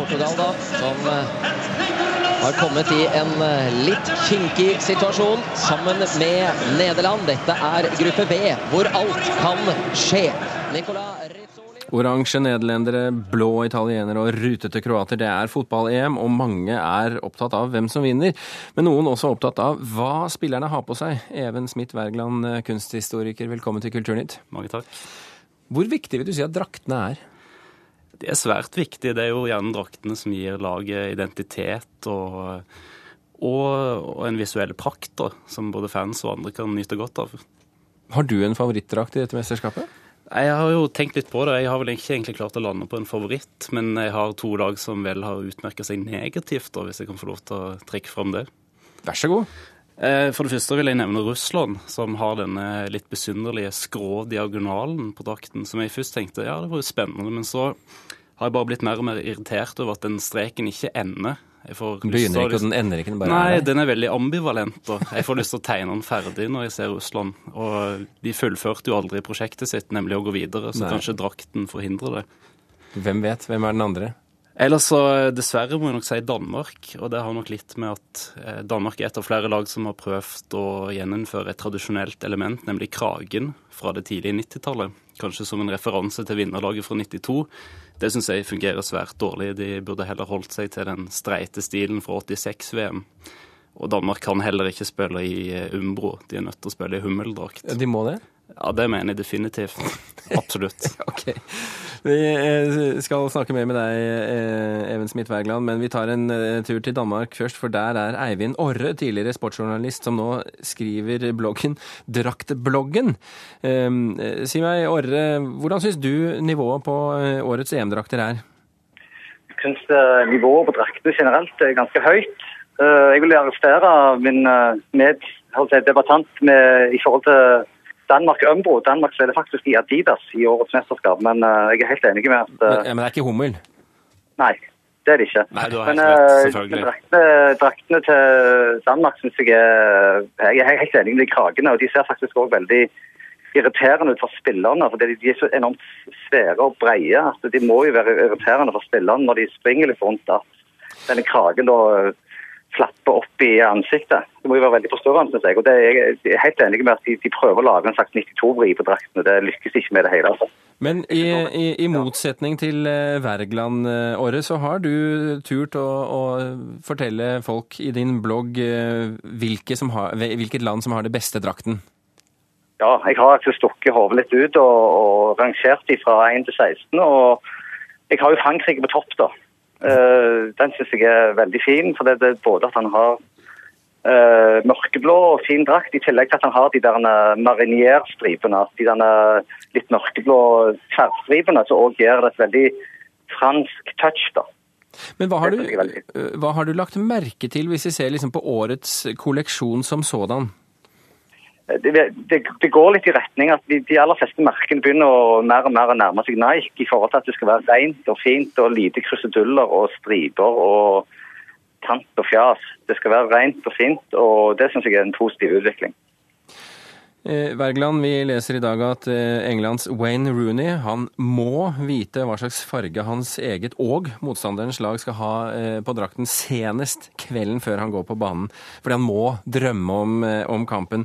Portugal, da, som har kommet i en litt kinkig situasjon sammen med Nederland. Dette er gruppe B, hvor alt kan skje. Oransje nederlendere, blå italienere og rutete kroater. Det er fotball-EM, og mange er opptatt av hvem som vinner. Men noen også opptatt av hva spillerne har på seg. Even Smith Wergeland, kunsthistoriker, velkommen til Kulturnytt. Mange takk. Hvor viktig vil du si at draktene er? Det er svært viktig. Det er jo gjerne draktene som gir laget identitet og, og, og en visuell prakt da, som både fans og andre kan nyte godt av. Har du en favorittdrakt i dette mesterskapet? Jeg har jo tenkt litt på det. Jeg har vel ikke egentlig klart å lande på en favoritt, men jeg har to lag som vel har utmerka seg negativt, da, hvis jeg kan få lov til å trekke fram det. Vær så god. Eh, for det første vil jeg nevne Russland, som har denne litt besynderlige skrå diagonalen på drakten, som jeg først tenkte ja, det var jo spennende, men så har jeg bare blitt mer og mer irritert over at den streken ikke ender. Begynner ikke, og den ender ikke, den bare Nei, er den er veldig ambivalent. Og jeg får lyst til å tegne den ferdig når jeg ser Russland. Og de fullførte jo aldri prosjektet sitt, nemlig å gå videre, så Nei. kanskje drakten forhindrer det. Hvem vet? Hvem er den andre? Ellers så dessverre må jeg nok si Danmark, og det har nok litt med at eh, Danmark er et av flere lag som har prøvd å gjeninnføre et tradisjonelt element, nemlig kragen fra det tidlige 90-tallet. Kanskje som en referanse til vinnerlaget fra 92. Det syns jeg fungerer svært dårlig. De burde heller holdt seg til den streite stilen fra 86-VM. Og Danmark kan heller ikke spille i eh, Umbro. De er nødt til å spille i hummeldrakt. De må det? Ja, det mener jeg definitivt. Absolutt. Ok. Vi eh, skal snakke mer med deg, eh, Even Smith Wergeland, men vi tar en eh, tur til Danmark først. For der er Eivind Orre, tidligere sportsjournalist, som nå skriver bloggen Draktbloggen. Eh, Si meg, Orre, hvordan syns du nivået på årets EM-drakter er? Jeg syns nivået på drakter generelt er ganske høyt. Eh, Jeg vil arrestere min med meddebattant med, i forhold til Danmark Umbro. Danmark spiller faktisk i Adidas i årets mesterskap, men eh, jeg er helt enig med at Men, eh, ja, men det er ikke hummel? Nei, det er det ikke. Nei, Men, selvfølgelig. draktene, draktene til Danmark syns jeg er Jeg er helt enig med de kragene, og de ser faktisk òg veldig irriterende ut for spillerne. for De er så enormt svære og breie at de må jo være irriterende for spillerne når de springer litt rundt. At denne kragen da flapper opp i ansiktet. Det må jo være veldig forstyrrende, syns jeg. Og det er jeg er helt enig med at de, de prøver å lage en slags 92-vri på draktene. Det lykkes ikke med det hele. altså. Men i, i, i motsetning til eh, Wergeland, eh, så har du turt å, å fortelle folk i din blogg eh, hvilke som har, hvilket land som har det beste drakten. Ja, jeg har altså stukket hodet litt ut og, og rangert de fra 1 til 16. Og jeg har jo Frankrike på topp, da. Eh, den syns jeg er veldig fin. For det, er både at han har uh, mørkeblå og fin drakt, i tillegg til at han har de der marinierstripene. De der litt mørkeblå tverrstripene som òg gir det et veldig fransk touch, da. Men hva har, du, synes eh, hva har du lagt merke til hvis vi ser liksom på årets kolleksjon som sådan? Det, det, det går litt i retning at de, de aller fleste merkene begynner å mer og mer nærme seg Nike i forhold til at det skal være rent og fint og lite kruseduller og striper og tant og fjas. Det skal være rent og fint, og det syns jeg er en positiv utvikling. Eh, Wergeland, vi leser i dag at eh, Englands Wayne Rooney han må vite hva slags farge hans eget og motstanderens lag skal ha eh, på drakten senest kvelden før han går på banen. Fordi han må drømme om, eh, om kampen.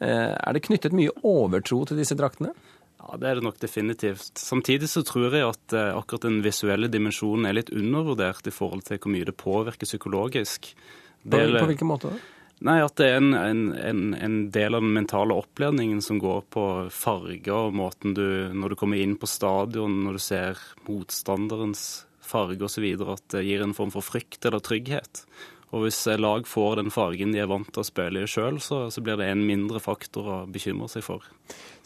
Eh, Er det knyttet mye overtro til disse draktene? Ja, Det er det nok definitivt. Samtidig så tror jeg at eh, akkurat den visuelle dimensjonen er litt undervurdert i forhold til hvor mye det påvirker psykologisk. På, på hvilken måte da? Nei, at det er en, en, en, en del av den mentale opplæringen som går på farger og måten du Når du kommer inn på stadion, når du ser motstanderens farge osv., at det gir en form for frykt eller trygghet. Og hvis lag får den fargen de er vant til å spille i sjøl, så, så blir det en mindre faktor å bekymre seg for.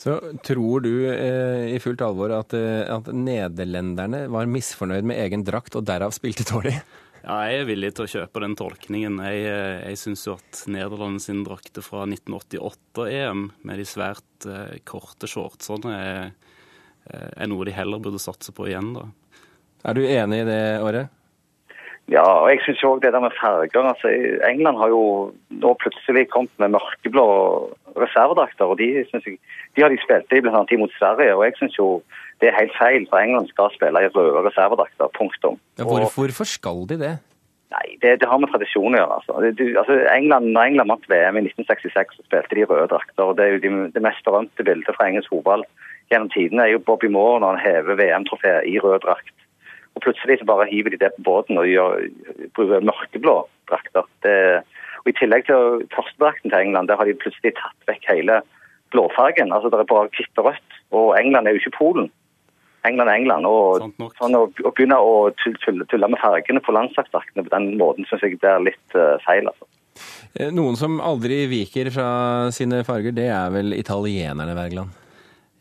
Så tror du eh, i fullt alvor at, eh, at nederlenderne var misfornøyd med egen drakt og derav spilte dårlig? Ja, jeg er villig til å kjøpe den tolkningen. Jeg, eh, jeg syns jo at Nederland sin drakte fra 1988-EM med de svært eh, korte shortsene er, eh, er noe de heller burde satse på igjen, da. Er du enig i det, Åre? Ja, og jeg syns òg det der med farger altså England har jo nå plutselig kommet med mørkeblå reservedrakter. og de, synes jeg, de har de spilt i annet mot Sverige. og jeg synes jo det er helt feil, for England skal spille i røde reservedrakter. Punktum. Ja, Og- hvorfor skal de det? Nei, det, det har med tradisjon å gjøre. altså. Du, altså England, når England vant VM i 1966, så spilte de røde drakter. og Det er jo de, det mest berømte bildet fra engelsk fotball gjennom tidene er jo Bobby Moore når han hever VM-trofeet i rød drakt. Og plutselig så bare hiver de det på båten og gjør, bruker mørkeblå drakter. Det, og I tillegg til førstedrakten til England, der har de plutselig tatt vekk hele blåfargen. Altså Det er bare hvitt og rødt. Og England er jo ikke Polen. England er England. og sånn, å, å begynne å tulle, tulle, tulle med fargene på landslagsdraktene på den måten syns jeg det er litt uh, feil. altså. Eh, Noen som aldri viker fra sine farger, det er vel italienerne, Wergeland.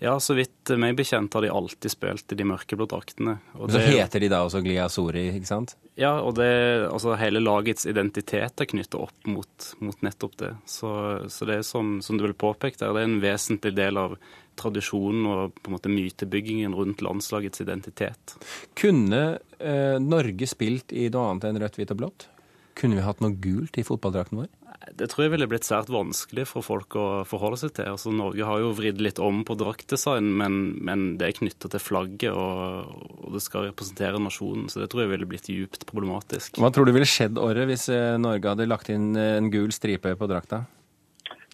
Ja, så vidt meg bekjent har de alltid spilt i de mørkeblå draktene. Og Så det er heter de da også Gliasori, ikke sant? Ja, og det, altså hele lagets identitet er knyttet opp mot, mot nettopp det. Så, så det er som, som du vil påpeke der, det er en vesentlig del av tradisjonen og på en måte mytebyggingen rundt landslagets identitet. Kunne eh, Norge spilt i noe annet enn rødt, hvitt og blått? Kunne vi hatt noe gult i fotballdrakten vår? Det tror jeg ville blitt svært vanskelig for folk å forholde seg til. Altså, Norge har jo vridd litt om på draktdesign, men, men det er knyttet til flagget, og, og det skal representere nasjonen, så det tror jeg ville blitt djupt problematisk. Hva tror du ville skjedd, Åre, hvis eh, Norge hadde lagt inn eh, en gul stripe på drakta?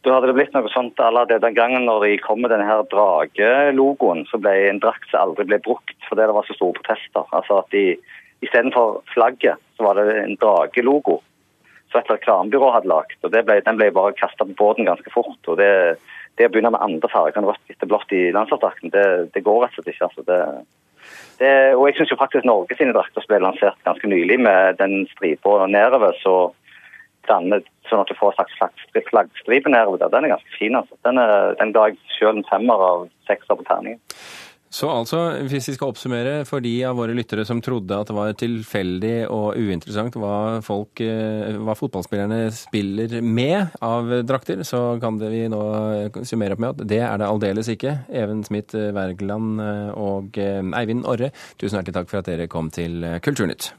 Da hadde det blitt noe sånt alle det den gangen når de kom med denne her dragelogoen, så ble en drakt som aldri ble brukt fordi det var så store protester. Altså at de istedenfor flagget, så var det en dragelogo som et reklamebyrå hadde lagd. Den ble bare kasta på båten ganske fort. og det, det å begynne med andre farger enn rødt, hvitt blått i landslagsdrakten, det, det går rett og slett ikke. altså det... Det, og jeg syns faktisk Norge sine drakter ble lansert ganske nylig med den stripa nedover. så danner sånn at du får en slags flagg- flaggstripe nedover der. Den er ganske fin. altså. Den, er, den ga jeg selv en femmer av sekser på terningen. Så altså, hvis vi skal oppsummere for de av våre lyttere som trodde at det var tilfeldig og uinteressant hva, folk, eh, hva fotballspillerne spiller med av drakter, så kan vi nå summere opp med at det er det aldeles ikke. Even Smith Wergeland eh, og eh, Eivind Orre, tusen hjertelig takk for at dere kom til eh, Kulturnytt.